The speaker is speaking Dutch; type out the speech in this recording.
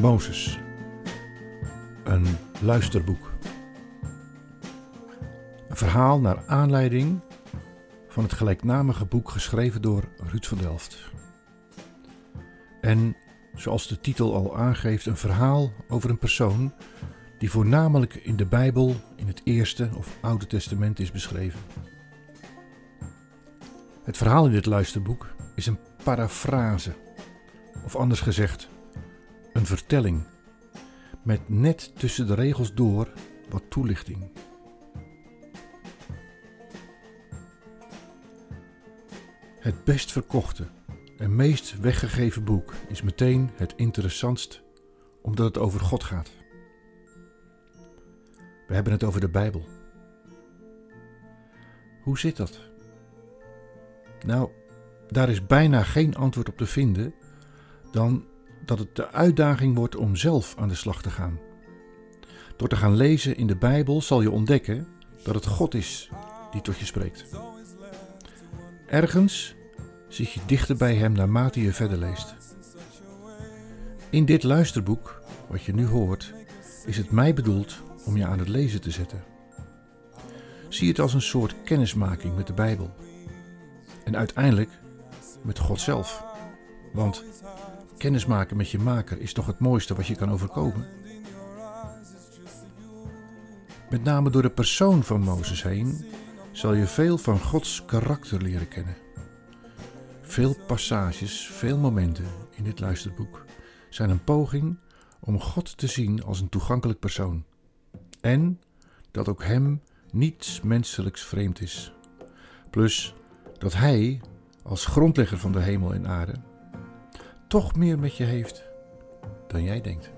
Mozes. Een luisterboek. Een verhaal naar aanleiding van het gelijknamige boek geschreven door Ruud van Delft. En, zoals de titel al aangeeft, een verhaal over een persoon die voornamelijk in de Bijbel in het Eerste of Oude Testament is beschreven. Het verhaal in dit luisterboek is een parafrase, of anders gezegd, een vertelling, met net tussen de regels door wat toelichting. Het best verkochte en meest weggegeven boek is meteen het interessantst omdat het over God gaat. We hebben het over de Bijbel. Hoe zit dat? Nou, daar is bijna geen antwoord op te vinden dan dat het de uitdaging wordt om zelf aan de slag te gaan. Door te gaan lezen in de Bijbel zal je ontdekken dat het God is die tot je spreekt. Ergens zit je dichter bij Hem naarmate je verder leest. In dit luisterboek, wat je nu hoort, is het mij bedoeld om je aan het lezen te zetten. Zie het als een soort kennismaking met de Bijbel. En uiteindelijk met God zelf. Want kennismaken met je maker is toch het mooiste wat je kan overkomen? Met name door de persoon van Mozes heen zal je veel van Gods karakter leren kennen. Veel passages, veel momenten in dit luisterboek zijn een poging om God te zien als een toegankelijk persoon. En dat ook Hem niets menselijks vreemd is. Plus dat Hij, als grondlegger van de hemel en aarde, toch meer met je heeft dan jij denkt.